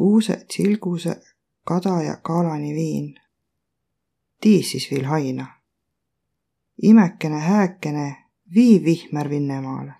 kuuse, tsilguse, kada ja kaalani viin. tiis siis viil haina. imekene, hääkene, vii vihmer Vinnemaale.